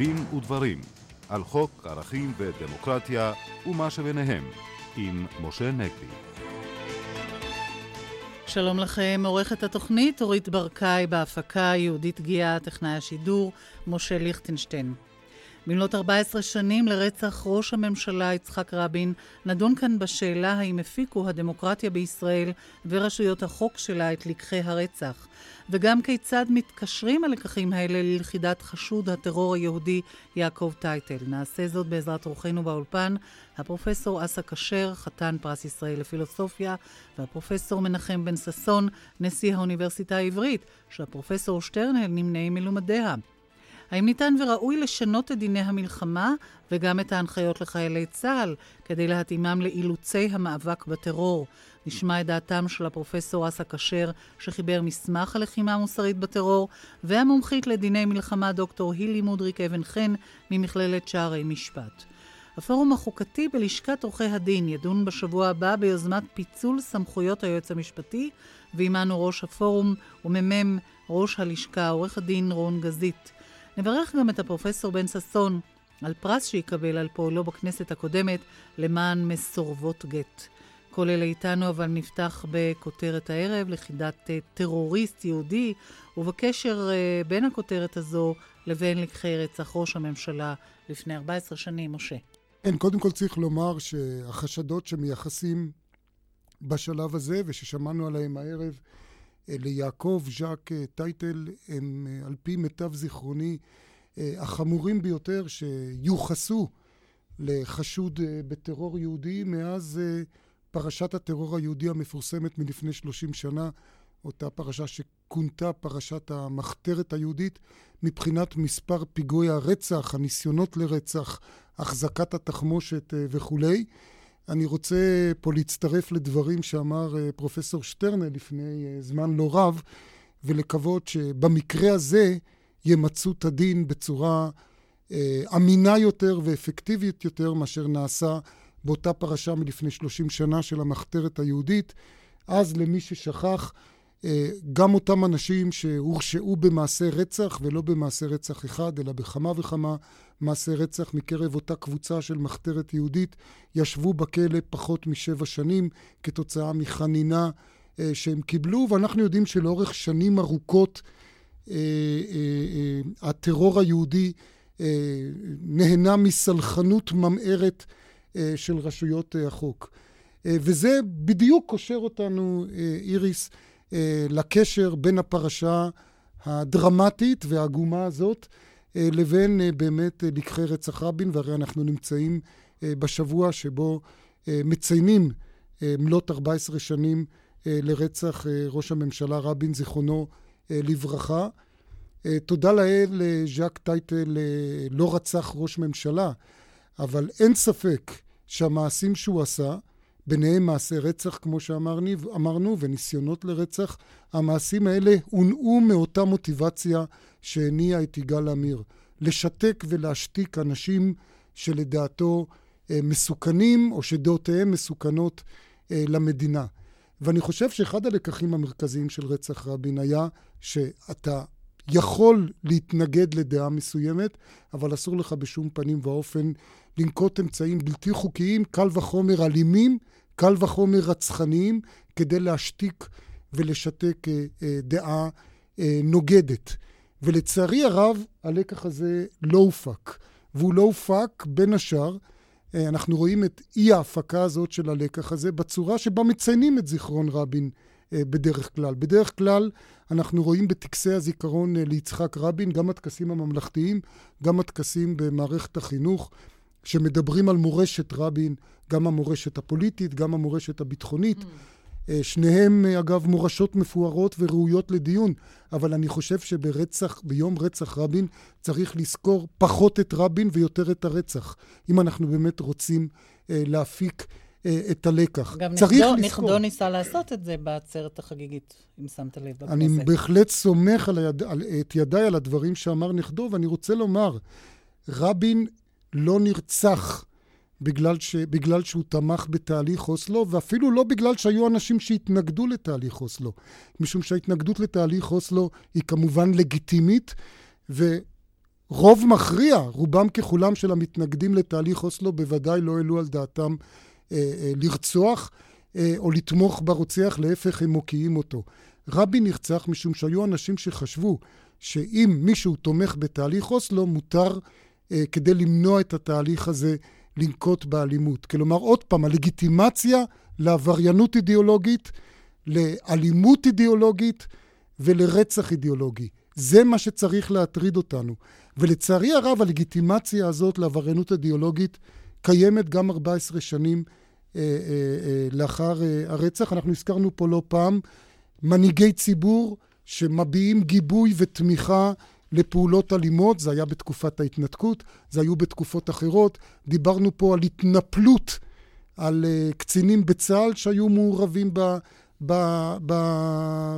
דין ודברים על חוק ערכים ודמוקרטיה ומה שביניהם עם משה נגבי. שלום לכם, עורכת התוכנית אורית ברקאי בהפקה, יהודית גיאה, טכנאי השידור, משה ליכטנשטיין. במלאת 14 שנים לרצח ראש הממשלה יצחק רבין, נדון כאן בשאלה האם הפיקו הדמוקרטיה בישראל ורשויות החוק שלה את לקחי הרצח, וגם כיצד מתקשרים הלקחים האלה ללכידת חשוד הטרור היהודי יעקב טייטל. נעשה זאת בעזרת אורחנו באולפן, הפרופסור אסא כשר, חתן פרס ישראל לפילוסופיה, והפרופסור מנחם בן ששון, נשיא האוניברסיטה העברית, שהפרופסור שטרנל נמנה מלומדיה. האם ניתן וראוי לשנות את דיני המלחמה וגם את ההנחיות לחיילי צה"ל כדי להתאימם לאילוצי המאבק בטרור? נשמע את דעתם של הפרופסור אסא כשר, שחיבר מסמך הלחימה המוסרית בטרור, והמומחית לדיני מלחמה דוקטור הילי מודריק אבן חן ממכללת שערי משפט. הפורום החוקתי בלשכת עורכי הדין ידון בשבוע הבא ביוזמת פיצול סמכויות היועץ המשפטי, ועימנו ראש הפורום ומ"מ ראש הלשכה, עורך הדין רון גזית. נברך גם את הפרופסור בן ששון על פרס שיקבל על פועלו בכנסת הקודמת למען מסורבות גט. כל אלה איתנו, אבל נפתח בכותרת הערב, לכידת טרוריסט יהודי, ובקשר בין הכותרת הזו לבין לקחי רצח ראש הממשלה לפני 14 שנים, משה. כן, קודם כל צריך לומר שהחשדות שמייחסים בשלב הזה, וששמענו עליהם הערב, ליעקב ז'אק טייטל הם על פי מיטב זיכרוני החמורים ביותר שיוחסו לחשוד בטרור יהודי מאז פרשת הטרור היהודי המפורסמת מלפני 30 שנה, אותה פרשה שכונתה פרשת המחתרת היהודית מבחינת מספר פיגועי הרצח, הניסיונות לרצח, החזקת התחמושת וכולי. אני רוצה פה להצטרף לדברים שאמר פרופסור שטרנר לפני זמן לא רב, ולקוות שבמקרה הזה ימצו את הדין בצורה אמינה יותר ואפקטיבית יותר מאשר נעשה באותה פרשה מלפני 30 שנה של המחתרת היהודית. אז למי ששכח, גם אותם אנשים שהורשעו במעשה רצח, ולא במעשה רצח אחד, אלא בכמה וכמה מעשי רצח מקרב אותה קבוצה של מחתרת יהודית, ישבו בכלא פחות משבע שנים כתוצאה מחנינה שהם קיבלו, ואנחנו יודעים שלאורך שנים ארוכות הטרור היהודי נהנה מסלחנות ממארת של רשויות החוק. וזה בדיוק קושר אותנו, איריס, לקשר בין הפרשה הדרמטית והעגומה הזאת לבין באמת לקחי רצח רבין, והרי אנחנו נמצאים בשבוע שבו מציינים מלאת 14 שנים לרצח ראש הממשלה רבין, זיכרונו לברכה. תודה לאל, ז'אק טייטל לא רצח ראש ממשלה, אבל אין ספק שהמעשים שהוא עשה, ביניהם מעשי רצח, כמו שאמרנו, וניסיונות לרצח, המעשים האלה הונעו מאותה מוטיבציה שהניעה את יגאל עמיר. לשתק ולהשתיק אנשים שלדעתו מסוכנים, או שדעותיהם מסוכנות למדינה. ואני חושב שאחד הלקחים המרכזיים של רצח רבין היה שאתה יכול להתנגד לדעה מסוימת, אבל אסור לך בשום פנים ואופן לנקוט אמצעים בלתי חוקיים, קל וחומר אלימים, קל וחומר רצחניים, כדי להשתיק ולשתק דעה נוגדת. ולצערי הרב, הלקח הזה לא הופק. והוא לא הופק בין השאר, אנחנו רואים את אי ההפקה הזאת של הלקח הזה בצורה שבה מציינים את זיכרון רבין בדרך כלל. בדרך כלל אנחנו רואים בטקסי הזיכרון ליצחק רבין, גם הטקסים הממלכתיים, גם הטקסים במערכת החינוך, שמדברים על מורשת רבין, גם המורשת הפוליטית, גם המורשת הביטחונית. Mm. שניהם, אגב, מורשות מפוארות וראויות לדיון, אבל אני חושב שברצח, ביום רצח רבין, צריך לזכור פחות את רבין ויותר את הרצח, אם אנחנו באמת רוצים להפיק את הלקח. גם נכדו, נכדו ניסה לעשות את זה בעצרת החגיגית, אם שמת לב בכנסת. אני בהחלט סומך על היד, על, את ידיי על הדברים שאמר נכדו, ואני רוצה לומר, רבין לא נרצח בגלל, ש, בגלל שהוא תמך בתהליך אוסלו, ואפילו לא בגלל שהיו אנשים שהתנגדו לתהליך אוסלו. משום שההתנגדות לתהליך אוסלו היא כמובן לגיטימית, רוב מכריע, רובם ככולם של המתנגדים לתהליך אוסלו בוודאי לא העלו על דעתם אה, אה, לרצוח אה, או לתמוך ברוצח, להפך הם מוקיעים אותו. רבין נרצח משום שהיו אנשים שחשבו שאם מישהו תומך בתהליך אוסלו, מותר אה, כדי למנוע את התהליך הזה לנקוט באלימות. כלומר, עוד פעם, הלגיטימציה לעבריינות אידיאולוגית, לאלימות אידיאולוגית ולרצח אידיאולוגי. זה מה שצריך להטריד אותנו. ולצערי הרב, הלגיטימציה הזאת לעבריינות אידיאולוגית קיימת גם 14 שנים אה, אה, אה, לאחר אה, הרצח. אנחנו הזכרנו פה לא פעם מנהיגי ציבור שמביעים גיבוי ותמיכה לפעולות אלימות, זה היה בתקופת ההתנתקות, זה היו בתקופות אחרות. דיברנו פה על התנפלות על uh, קצינים בצה"ל שהיו מעורבים ב, ב, ב,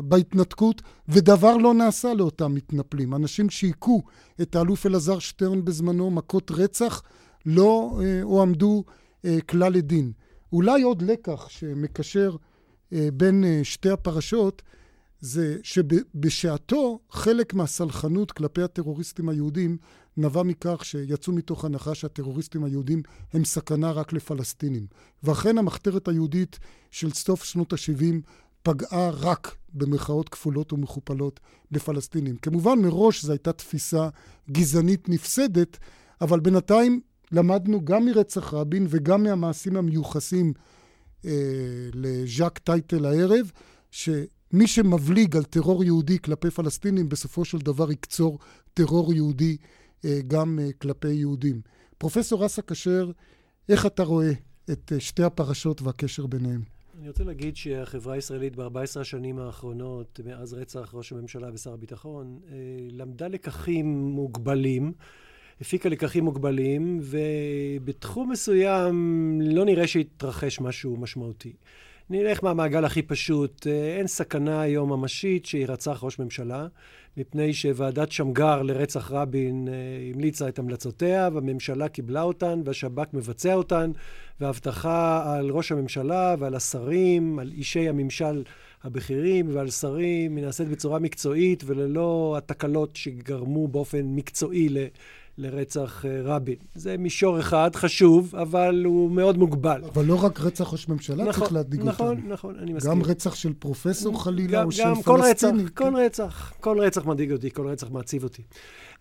בהתנתקות, ודבר לא נעשה לאותם מתנפלים. אנשים שהיכו את האלוף אלעזר שטרן בזמנו מכות רצח, לא uh, הועמדו uh, כלל לדין. אולי עוד לקח שמקשר uh, בין uh, שתי הפרשות, זה שבשעתו חלק מהסלחנות כלפי הטרוריסטים היהודים נבע מכך שיצאו מתוך הנחה שהטרוריסטים היהודים הם סכנה רק לפלסטינים. ואכן המחתרת היהודית של סוף שנות ה-70 פגעה רק במרכאות כפולות ומכופלות בפלסטינים. כמובן מראש זו הייתה תפיסה גזענית נפסדת, אבל בינתיים למדנו גם מרצח רבין וגם מהמעשים המיוחסים אה, לז'אק טייטל הערב, ש... מי שמבליג על טרור יהודי כלפי פלסטינים, בסופו של דבר יקצור טרור יהודי אה, גם אה, כלפי יהודים. פרופסור אסא כשר, איך אתה רואה את אה, שתי הפרשות והקשר ביניהם? אני רוצה להגיד שהחברה הישראלית ב-14 השנים האחרונות, מאז רצח ראש הממשלה ושר הביטחון, למדה לקחים מוגבלים. הפיקה לקחים מוגבלים, ובתחום מסוים לא נראה שהתרחש משהו משמעותי. נלך מהמעגל הכי פשוט. אה, אין סכנה היום ממשית שירצח ראש ממשלה, מפני שוועדת שמגר לרצח רבין אה, המליצה את המלצותיה, והממשלה קיבלה אותן, והשב"כ מבצע אותן, וההבטחה על ראש הממשלה ועל השרים, על אישי הממשל הבכירים ועל שרים, נעשית בצורה מקצועית וללא התקלות שגרמו באופן מקצועי לרצח אה, רבין. זה מישור אחד חשוב, אבל הוא מאוד מוגבל. אבל לא רק רצח ראש ממשלה נכון, צריך להדאיג נכון, אותנו. נכון, נכון, אני מסכים. גם רצח של פרופסור חלילה, גם, או של פלסטיני. כל רצח, כל רצח, כל רצח מדאיג אותי, כל רצח מעציב אותי.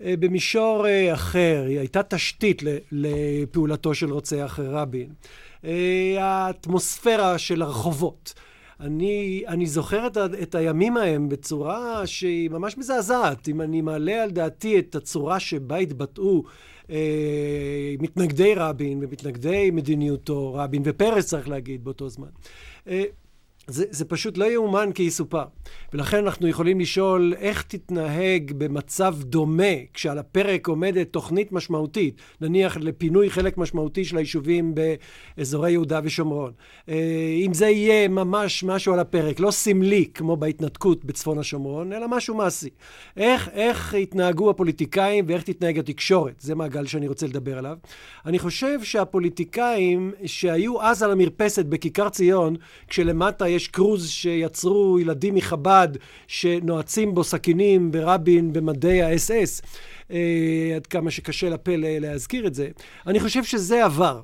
אה, במישור אה, אחר, היא הייתה תשתית לפעולתו של רוצח רבין. האטמוספירה של הרחובות. אני, אני זוכר את, ה, את הימים ההם בצורה שהיא ממש מזעזעת. אם אני מעלה על דעתי את הצורה שבה התבטאו אה, מתנגדי רבין ומתנגדי מדיניותו, רבין ופרס צריך להגיד באותו זמן. אה, זה, זה פשוט לא יאומן כי יסופר. ולכן אנחנו יכולים לשאול איך תתנהג במצב דומה כשעל הפרק עומדת תוכנית משמעותית, נניח לפינוי חלק משמעותי של היישובים באזורי יהודה ושומרון. אה, אם זה יהיה ממש משהו על הפרק, לא סמלי כמו בהתנתקות בצפון השומרון, אלא משהו מעשי. איך, איך יתנהגו הפוליטיקאים ואיך תתנהג התקשורת? זה מעגל שאני רוצה לדבר עליו. אני חושב שהפוליטיקאים שהיו אז על המרפסת בכיכר ציון, כשלמטה יש קרוז שיצרו ילדים מחב"ד שנועצים בו סכינים ברבין במדי האס-אס, אה, עד כמה שקשה לפה להזכיר את זה. אני חושב שזה עבר.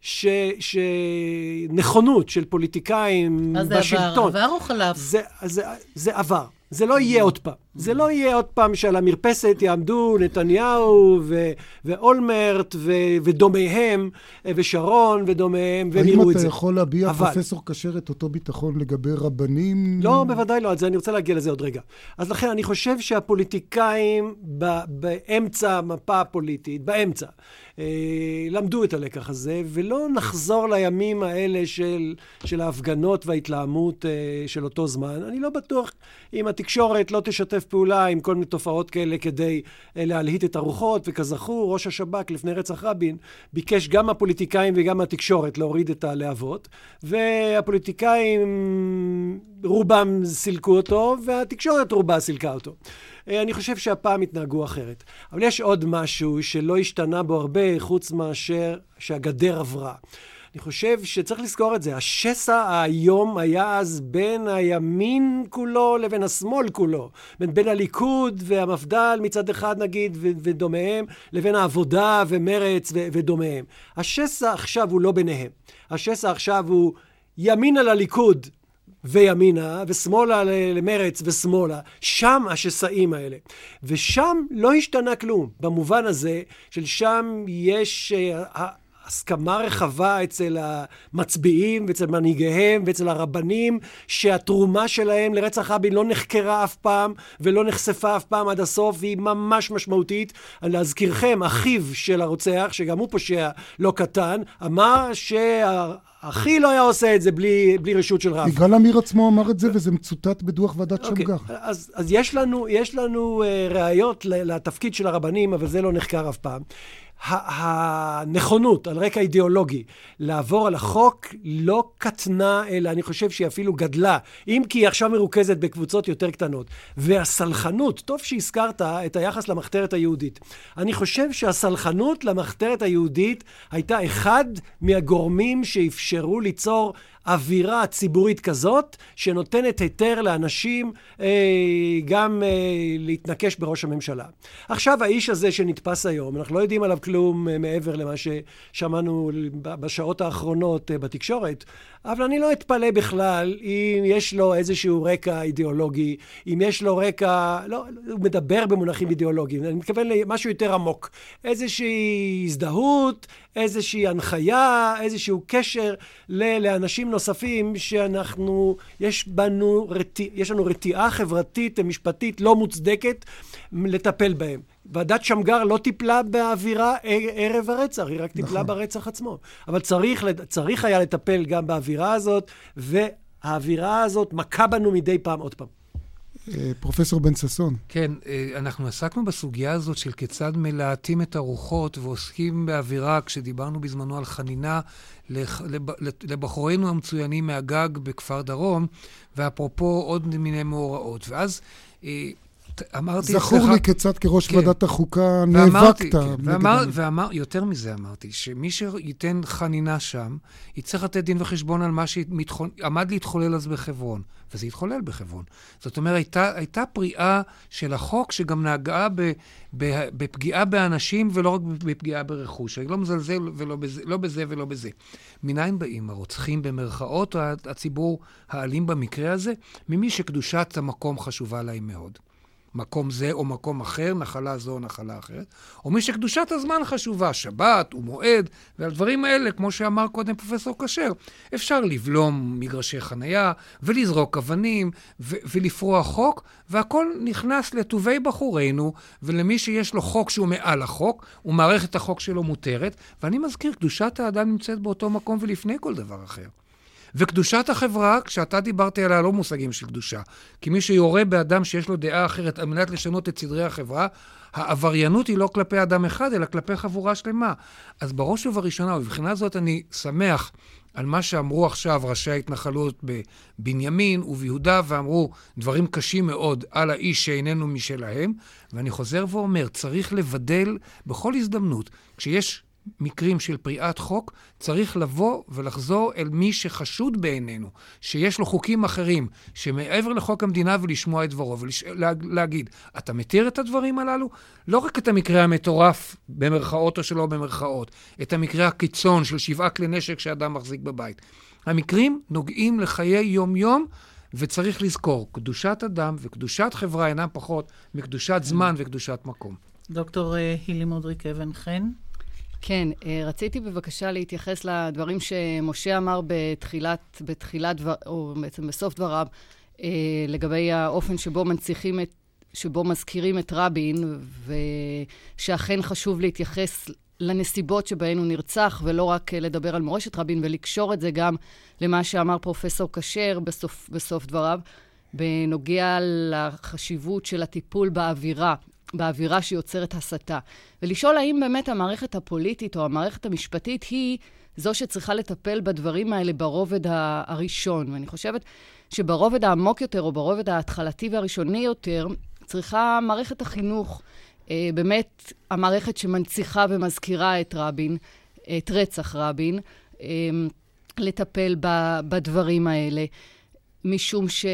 ש, שנכונות של פוליטיקאים בשלטון... אז זה עבר, עבר או חלף? זה, זה, זה עבר. זה לא יהיה עוד פעם. זה לא יהיה עוד פעם שעל המרפסת יעמדו נתניהו ואולמרט ודומיהם, ושרון ודומיהם, והם יראו את זה. האם אתה יכול להביע, אבל... פרופסור כשר, את אותו ביטחון לגבי רבנים? לא, בוודאי לא. אני רוצה להגיע לזה עוד רגע. אז לכן, אני חושב שהפוליטיקאים באמצע המפה הפוליטית, באמצע, אה, למדו את הלקח הזה, ולא נחזור לימים האלה של, של ההפגנות וההתלהמות אה, של אותו זמן. אני לא בטוח אם התקשורת לא תשתף פעולה עם כל מיני תופעות כאלה כדי אה, להלהיט את הרוחות, וכזכור, ראש השב"כ לפני רצח רבין ביקש גם מהפוליטיקאים וגם מהתקשורת להוריד את הלהבות, והפוליטיקאים רובם סילקו אותו, והתקשורת רובה סילקה אותו. אה, אני חושב שהפעם התנהגו אחרת. אבל יש עוד משהו שלא השתנה בו הרבה, חוץ מאשר שהגדר עברה. אני חושב שצריך לזכור את זה. השסע האיום היה אז בין הימין כולו לבין השמאל כולו. בין, בין הליכוד והמפד"ל מצד אחד נגיד ו- ודומיהם, לבין העבודה ומרץ ו- ודומיהם. השסע עכשיו הוא לא ביניהם. השסע עכשיו הוא ימינה לליכוד וימינה, ושמאלה למרץ ושמאלה. שם השסעים האלה. ושם לא השתנה כלום, במובן הזה של שם יש... Uh, הסכמה רחבה אצל המצביעים ואצל מנהיגיהם ואצל הרבנים שהתרומה שלהם לרצח רבין לא נחקרה אף פעם ולא נחשפה אף פעם עד הסוף והיא ממש משמעותית. להזכירכם, אחיו של הרוצח, שגם הוא פושע לא קטן, אמר שה... אחי לא היה עושה את זה בלי, בלי רשות של רב. יגאל עמיר עצמו אמר את זה, וזה מצוטט בדוח ועדת okay. אוקיי, שמגר. אז, אז יש לנו, יש לנו uh, ראיות לתפקיד של הרבנים, אבל זה לא נחקר אף פעם. הנכונות על רקע אידיאולוגי לעבור על החוק לא קטנה, אלא אני חושב שהיא אפילו גדלה, אם כי היא עכשיו מרוכזת בקבוצות יותר קטנות. והסלחנות, טוב שהזכרת את היחס למחתרת היהודית. אני חושב שהסלחנות למחתרת היהודית הייתה אחד מהגורמים שאפשרו ליצור אווירה ציבורית כזאת, שנותנת היתר לאנשים אה, גם אה, להתנקש בראש הממשלה. עכשיו, האיש הזה שנתפס היום, אנחנו לא יודעים עליו כלום אה, מעבר למה ששמענו בשעות האחרונות אה, בתקשורת, אבל אני לא אתפלא בכלל אם יש לו איזשהו רקע אידיאולוגי, אם יש לו רקע, לא, הוא מדבר במונחים אידיאולוגיים, אני מתכוון למשהו יותר עמוק. איזושהי הזדהות, איזושהי הנחיה, איזשהו קשר ל- לאנשים נוספים שאנחנו, יש בנו, רתי, יש לנו רתיעה חברתית ומשפטית לא מוצדקת לטפל בהם. ועדת שמגר לא טיפלה באווירה ערב הרצח, היא רק טיפלה נכון. ברצח עצמו. אבל צריך, צריך היה לטפל גם באווירה הזאת, והאווירה הזאת מכה בנו מדי פעם עוד פעם. אה, פרופסור בן ששון. כן, אה, אנחנו עסקנו בסוגיה הזאת של כיצד מלהטים את הרוחות ועוסקים באווירה, כשדיברנו בזמנו על חנינה לבחורינו המצוינים מהגג בכפר דרום, ואפרופו עוד מיני מאורעות. ואז אמרתי... זכור. לי כיצד כראש כן. ועדת החוקה נאבקת. כן. ואמר, ואמר, יותר מזה אמרתי, שמי שייתן חנינה שם, יצטרך לתת דין וחשבון על מה שעמד להתחולל אז בחברון. וזה התחולל בחברון. זאת אומרת, הייתה, הייתה פריאה של החוק שגם ב, ב, בפגיעה באנשים ולא רק בפגיעה ברכוש. אני לא מזלזל ולא בזה, לא בזה ולא בזה. מניין באים הרוצחים במרכאות, או הציבור האלים במקרה הזה? ממי שקדושת המקום חשובה להם מאוד. מקום זה או מקום אחר, נחלה זו או נחלה אחרת, או מי שקדושת הזמן חשובה, שבת ומועד, ועל דברים האלה, כמו שאמר קודם פרופסור כשר, אפשר לבלום מגרשי חנייה, ולזרוק אבנים, ו- ולפרוע חוק, והכל נכנס לטובי בחורינו, ולמי שיש לו חוק שהוא מעל החוק, ומערכת החוק שלו מותרת, ואני מזכיר, קדושת האדם נמצאת באותו מקום ולפני כל דבר אחר. וקדושת החברה, כשאתה דיברת עליה, לא מושגים של קדושה. כי מי שיורה באדם שיש לו דעה אחרת על מנת לשנות את סדרי החברה, העבריינות היא לא כלפי אדם אחד, אלא כלפי חבורה שלמה. אז בראש ובראשונה, ובבחינה זאת אני שמח על מה שאמרו עכשיו ראשי ההתנחלות בבנימין וביהודה, ואמרו דברים קשים מאוד על האיש שאיננו משלהם. ואני חוזר ואומר, צריך לבדל בכל הזדמנות, כשיש מקרים של פריעת חוק, צריך לבוא ולחזור אל מי שחשוד בעינינו, שיש לו חוקים אחרים, שמעבר לחוק המדינה ולשמוע את דברו ולהגיד, אתה מתיר את הדברים הללו? לא רק את המקרה המטורף, במרכאות או שלא במרכאות, את המקרה הקיצון של שבעה כלי נשק שאדם מחזיק בבית. המקרים נוגעים לחיי יום-יום, וצריך לזכור, קדושת אדם וקדושת חברה אינם פחות מקדושת זמן וקדושת מקום. דוקטור אה, הילי מודריק אבן חן. כן, אה, רציתי בבקשה להתייחס לדברים שמשה אמר בתחילת, בתחילת דבר, או בעצם בסוף דבריו, אה, לגבי האופן שבו מנציחים את, שבו מזכירים את רבין, ושאכן חשוב להתייחס לנסיבות שבהן הוא נרצח, ולא רק לדבר על מורשת רבין, ולקשור את זה גם למה שאמר פרופסור כשר בסוף, בסוף דבריו, בנוגע לחשיבות של הטיפול באווירה. באווירה שיוצרת הסתה. ולשאול האם באמת המערכת הפוליטית או המערכת המשפטית היא זו שצריכה לטפל בדברים האלה ברובד הראשון. ואני חושבת שברובד העמוק יותר, או ברובד ההתחלתי והראשוני יותר, צריכה מערכת החינוך, אה, באמת המערכת שמנציחה ומזכירה את רבין, את רצח רבין, לטפל בדברים האלה. משום ש,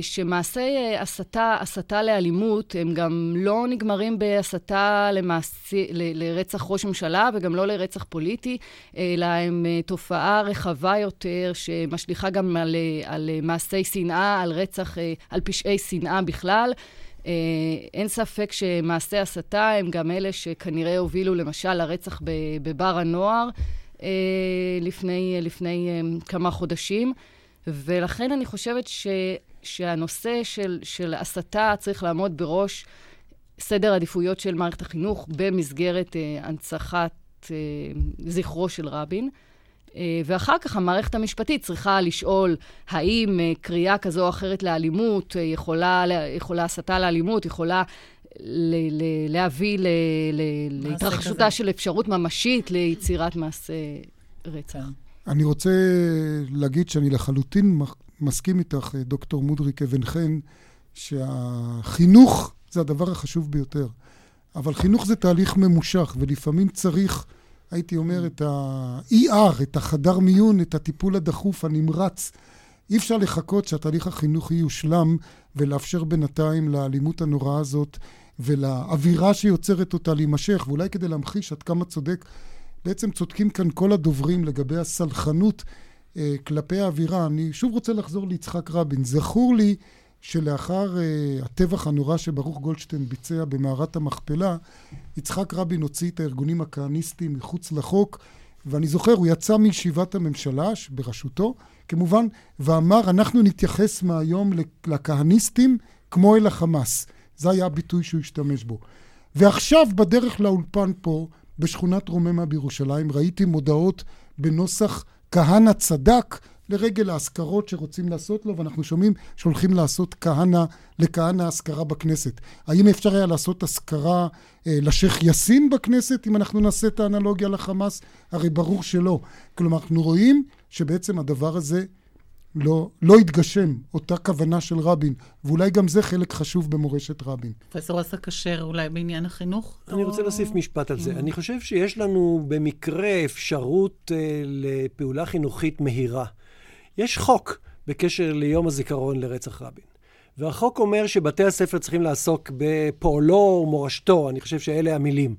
שמעשי אה, הסתה, הסתה לאלימות, הם גם לא נגמרים בהסתה למעשי, ל, לרצח ראש ממשלה וגם לא לרצח פוליטי, אלא הם אה, תופעה רחבה יותר, שמשליכה גם על, אה, על מעשי שנאה, על רצח, על פשעי שנאה בכלל. אין ספק שמעשי הסתה הם גם אלה שכנראה הובילו למשל לרצח בבר הנוער לפני, לפני כמה חודשים. ולכן אני חושבת ש, שהנושא של, של הסתה צריך לעמוד בראש סדר עדיפויות של מערכת החינוך במסגרת אה, הנצחת אה, זכרו של רבין. אה, ואחר כך המערכת המשפטית צריכה לשאול האם אה, קריאה כזו או אחרת לאלימות אה, יכולה, יכולה הסתה לאלימות, יכולה ל- ל- להביא ל- ל- להתרחשותה של אפשרות ממשית ליצירת מעשה רצח. אני רוצה להגיד שאני לחלוטין מסכים איתך, דוקטור מודריק אבן חן, שהחינוך זה הדבר החשוב ביותר. אבל חינוך זה תהליך ממושך, ולפעמים צריך, הייתי אומר, את ה-ER, את החדר מיון, את הטיפול הדחוף, הנמרץ. אי אפשר לחכות שהתהליך החינוכי יושלם ולאפשר בינתיים לאלימות הנוראה הזאת ולאווירה שיוצרת אותה להימשך, ואולי כדי להמחיש עד כמה צודק בעצם צודקים כאן כל הדוברים לגבי הסלחנות אה, כלפי האווירה. אני שוב רוצה לחזור ליצחק רבין. זכור לי שלאחר אה, הטבח הנורא שברוך גולדשטיין ביצע במערת המכפלה, יצחק רבין הוציא את הארגונים הכהניסטיים מחוץ לחוק, ואני זוכר, הוא יצא מישיבת הממשלה בראשותו, כמובן, ואמר, אנחנו נתייחס מהיום לכהניסטים כמו אל החמאס. זה היה הביטוי שהוא השתמש בו. ועכשיו, בדרך לאולפן פה, בשכונת רוממה בירושלים, ראיתי מודעות בנוסח כהנא צדק לרגל האזכרות שרוצים לעשות לו, ואנחנו שומעים שהולכים לעשות כהנא, לכהנא אזכרה בכנסת. האם אפשר היה לעשות אזכרה אה, לשייח' יאסין בכנסת, אם אנחנו נעשה את האנלוגיה לחמאס? הרי ברור שלא. כלומר, אנחנו רואים שבעצם הדבר הזה לא, לא התגשם, אותה כוונה של רבין, ואולי גם זה חלק חשוב במורשת רבין. פרופסור אסא כשר, אולי בעניין החינוך? אני או... רוצה להוסיף משפט על זה. Mm. אני חושב שיש לנו במקרה אפשרות uh, לפעולה חינוכית מהירה. יש חוק בקשר ליום הזיכרון לרצח רבין. והחוק אומר שבתי הספר צריכים לעסוק בפועלו ומורשתו, אני חושב שאלה המילים.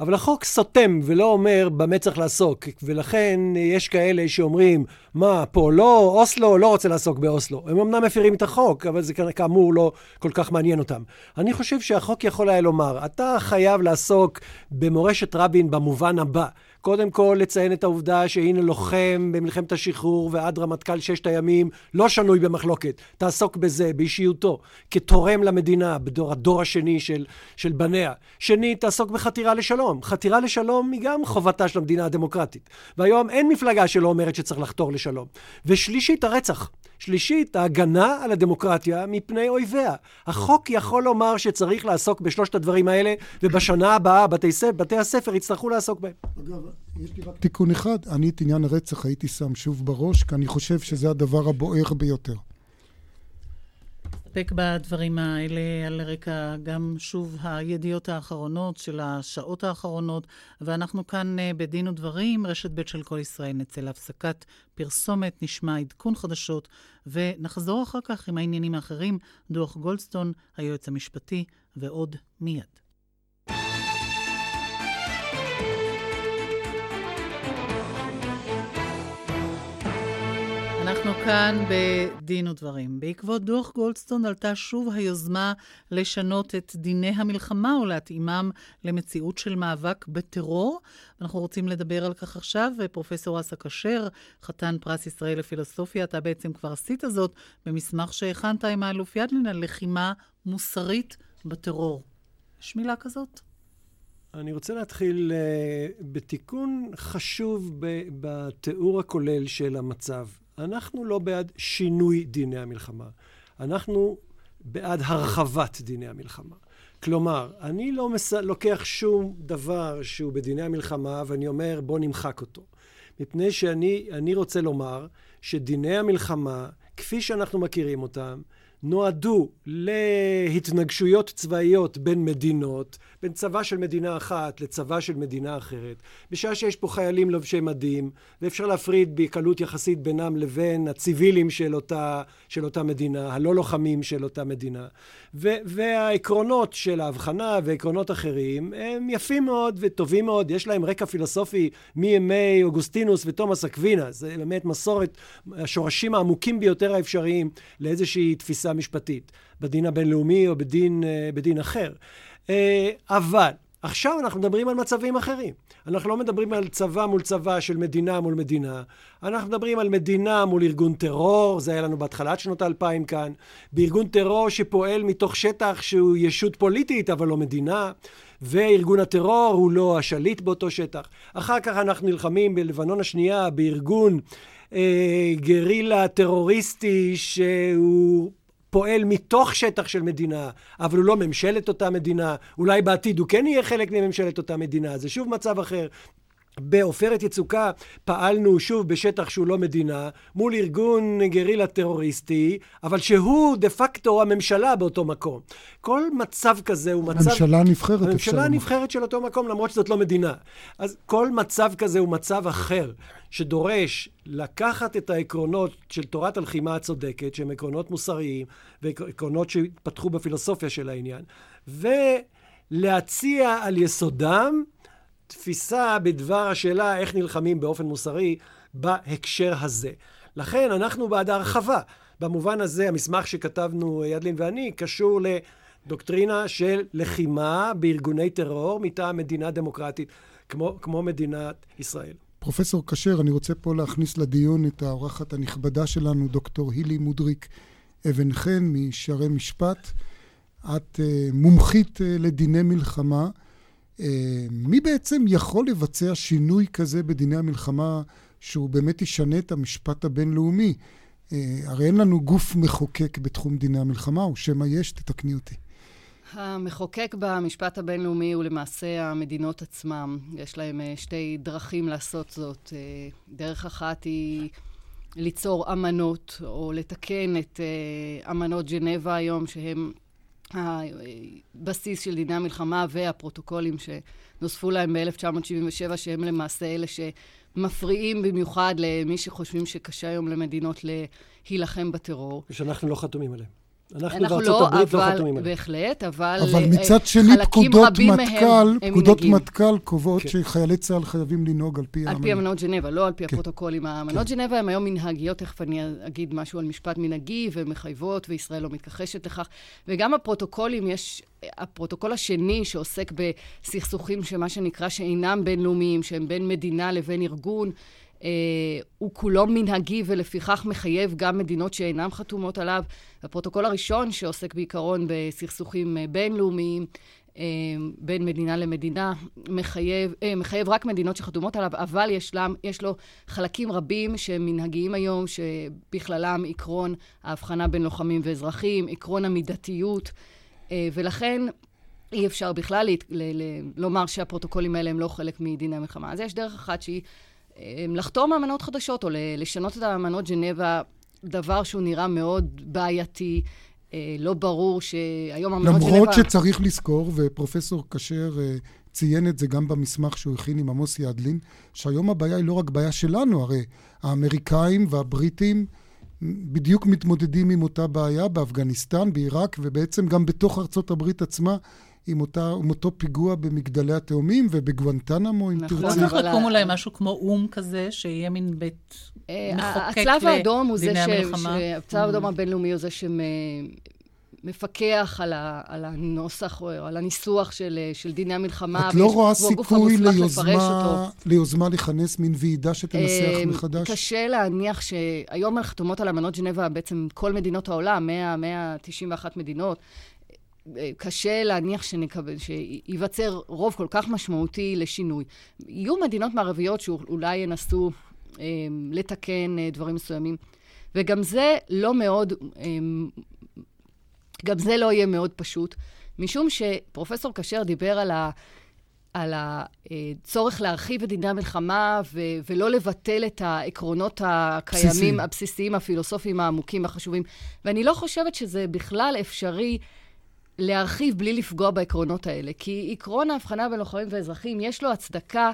אבל החוק סותם ולא אומר במה צריך לעסוק, ולכן יש כאלה שאומרים, מה, פה לא, אוסלו, לא רוצה לעסוק באוסלו. הם אמנם מפירים את החוק, אבל זה כאמור לא כל כך מעניין אותם. אני חושב שהחוק יכול היה לומר, אתה חייב לעסוק במורשת רבין במובן הבא. קודם כל לציין את העובדה שהנה לוחם במלחמת השחרור ועד רמטכ"ל ששת הימים, לא שנוי במחלוקת. תעסוק בזה, באישיותו, כתורם למדינה, בדור הדור השני של, של בניה. שני, תעסוק בחתירה לשלום. חתירה לשלום היא גם חובתה של המדינה הדמוקרטית. והיום אין מפלגה שלא אומרת שצריך לחתור לשלום. ושלישית, הרצח. שלישית, ההגנה על הדמוקרטיה מפני אויביה. החוק יכול לומר שצריך לעסוק בשלושת הדברים האלה, ובשנה הבאה בתי, בתי הספר יצטרכו לעסוק בהם. אגב, יש לי רק תיקון אחד, אני את עניין הרצח הייתי שם שוב בראש, כי אני חושב שזה הדבר הבוער ביותר. נסתפק בדברים האלה על רקע גם שוב הידיעות האחרונות של השעות האחרונות, ואנחנו כאן אה, בדין ודברים, רשת ב' של כל ישראל נצא להפסקת פרסומת, נשמע עדכון חדשות, ונחזור אחר כך עם העניינים האחרים, דוח גולדסטון, היועץ המשפטי, ועוד מיד. אנחנו כאן בדין ודברים. בעקבות דוח גולדסטון עלתה שוב היוזמה לשנות את דיני המלחמה ולהתאימם למציאות של מאבק בטרור. אנחנו רוצים לדבר על כך עכשיו, ופרופסור אסא כשר, חתן פרס ישראל לפילוסופיה, אתה בעצם כבר עשית זאת במסמך שהכנת עם האלוף ידלין על לחימה מוסרית בטרור. יש מילה כזאת? אני רוצה להתחיל uh, בתיקון חשוב בתיאור הכולל של המצב. אנחנו לא בעד שינוי דיני המלחמה, אנחנו בעד הרחבת דיני המלחמה. כלומר, אני לא מס... לוקח שום דבר שהוא בדיני המלחמה ואני אומר בוא נמחק אותו. מפני שאני רוצה לומר שדיני המלחמה, כפי שאנחנו מכירים אותם, נועדו להתנגשויות צבאיות בין מדינות, בין צבא של מדינה אחת לצבא של מדינה אחרת, בשעה שיש פה חיילים לובשי מדים, ואפשר להפריד בקלות יחסית בינם לבין הציviלים של אותה, של אותה מדינה, הלא לוחמים של אותה מדינה. ו- והעקרונות של ההבחנה ועקרונות אחרים הם יפים מאוד וטובים מאוד, יש להם רקע פילוסופי מימי אוגוסטינוס ותומאס אקווינה, זה באמת מסורת, השורשים העמוקים ביותר האפשריים לאיזושהי תפיסה משפטית, בדין הבינלאומי או בדין, אה, בדין אחר. אה, אבל עכשיו אנחנו מדברים על מצבים אחרים. אנחנו לא מדברים על צבא מול צבא של מדינה מול מדינה. אנחנו מדברים על מדינה מול ארגון טרור, זה היה לנו בהתחלת שנות האלפיים כאן, בארגון טרור שפועל מתוך שטח שהוא ישות פוליטית אבל לא מדינה, וארגון הטרור הוא לא השליט באותו שטח. אחר כך אנחנו נלחמים בלבנון השנייה בארגון אה, גרילה טרוריסטי שהוא פועל מתוך שטח של מדינה, אבל הוא לא ממשלת אותה מדינה, אולי בעתיד הוא כן יהיה חלק מממשלת אותה מדינה, זה שוב מצב אחר. בעופרת יצוקה פעלנו שוב בשטח שהוא לא מדינה, מול ארגון גרילה טרוריסטי, אבל שהוא דה פקטו הממשלה באותו מקום. כל מצב כזה הוא מצב... הממשלה הנבחרת. הממשלה הנבחרת של אותו מקום, למרות שזאת לא מדינה. אז כל מצב כזה הוא מצב אחר, שדורש לקחת את העקרונות של תורת הלחימה הצודקת, שהם עקרונות מוסריים, ועקרונות שהתפתחו בפילוסופיה של העניין, ולהציע על יסודם תפיסה בדבר השאלה איך נלחמים באופן מוסרי בהקשר הזה. לכן אנחנו בעד ההרחבה. במובן הזה, המסמך שכתבנו, ידלין ואני, קשור לדוקטרינה של לחימה בארגוני טרור מטעם מדינה דמוקרטית, כמו, כמו מדינת ישראל. פרופסור כשר, אני רוצה פה להכניס לדיון את האורחת הנכבדה שלנו, דוקטור הילי מודריק אבן חן משערי משפט. את uh, מומחית uh, לדיני מלחמה. אה, מי בעצם יכול לבצע שינוי כזה בדיני המלחמה שהוא באמת ישנה את המשפט הבינלאומי? אה, הרי אין לנו גוף מחוקק בתחום דיני המלחמה, או שמא יש, תתקני אותי. המחוקק במשפט הבינלאומי הוא למעשה המדינות עצמם. יש להם אה, שתי דרכים לעשות זאת. דרך אחת היא ליצור אמנות, או לתקן את אמנות ג'נבה היום, שהם הבסיס של דיני המלחמה והפרוטוקולים שנוספו להם ב-1977, שהם למעשה אלה שמפריעים במיוחד למי שחושבים שקשה היום למדינות להילחם בטרור. ושאנחנו לא חתומים עליהם. אנחנו בארצות לא, הברית לא חתומים עליהם. בהחלט, אבל אבל מצד שני, פקודות מטכ"ל, פקודות מטכ"ל קובעות כן. שחיילי צה"ל חייבים לנהוג על פי האמנות. על פי אמנות ג'נבה, לא על פי כן. הפרוטוקולים. האמנות כן. ג'נבה הן היום מנהגיות, תכף אני אגיד משהו על משפט מנהגי, ומחייבות, וישראל לא מתכחשת לכך. וגם הפרוטוקולים, יש... הפרוטוקול השני שעוסק בסכסוכים שמה שנקרא שאינם בינלאומיים, שהם בין מדינה לבין ארגון, אה, הוא כולו מנהגי ולפיכך מחייב גם מדינות שאינן חתומות עליו. הפרוטוקול הראשון שעוסק בעיקרון בסכסוכים אה, בינלאומיים, אה, בין מדינה למדינה, מחייב, מחייב רק מדינות שחתומות עליו, אבל יש, להם, יש לו חלקים רבים שהם מנהגיים היום, שבכללם עקרון ההבחנה בין לוחמים ואזרחים, עקרון המידתיות, ולכן אי אפשר בכלל ל- ל- לומר שהפרוטוקולים האלה הם לא חלק מדיני המלחמה. אז יש דרך אחת שהיא לחתום אמנות חדשות, או לשנות את האמנות ג'נבה, דבר שהוא נראה מאוד בעייתי. אה, לא ברור שהיום אמנות ג'נבה... למרות שצריך לזכור, ופרופסור כשר אה, ציין את זה גם במסמך שהוא הכין עם עמוס ידלין, שהיום הבעיה היא לא רק בעיה שלנו, הרי האמריקאים והבריטים בדיוק מתמודדים עם אותה בעיה באפגניסטן, בעיראק, ובעצם גם בתוך ארצות הברית עצמה עם, אותה, עם אותו פיגוע במגדלי התאומים ובגואנטנמו, אם תרצי. נכון, צריך לקום אולי משהו כמו או"ם כזה, שיהיה מין בית אה, מחוקק לדיני המלחמה. הצלב האדום הוא זה ש... הצלב האדום mm. הבינלאומי הוא זה שמפקח על, הנוסח או על הניסוח של, של דיני המלחמה. את לא רואה סיכוי ליוזמה, ליוזמה לכנס מין ועידה שתנסח אה, מחדש? קשה להניח שהיום חתומות על אמנות ג'נבה בעצם כל מדינות העולם, 100, 191 מדינות. קשה להניח שנקבל, שייווצר רוב כל כך משמעותי לשינוי. יהיו מדינות מערביות שאולי ינסו אה, לתקן אה, דברים מסוימים, וגם זה לא מאוד, אה, גם זה לא יהיה מאוד פשוט, משום שפרופסור כשר דיבר על, ה, על הצורך להרחיב את דיני המלחמה ו- ולא לבטל את העקרונות הקיימים, בסיסים. הבסיסיים, הפילוסופיים העמוקים, החשובים. ואני לא חושבת שזה בכלל אפשרי להרחיב בלי לפגוע בעקרונות האלה. כי עקרון ההבחנה בין לוחמים ואזרחים, יש לו הצדקה,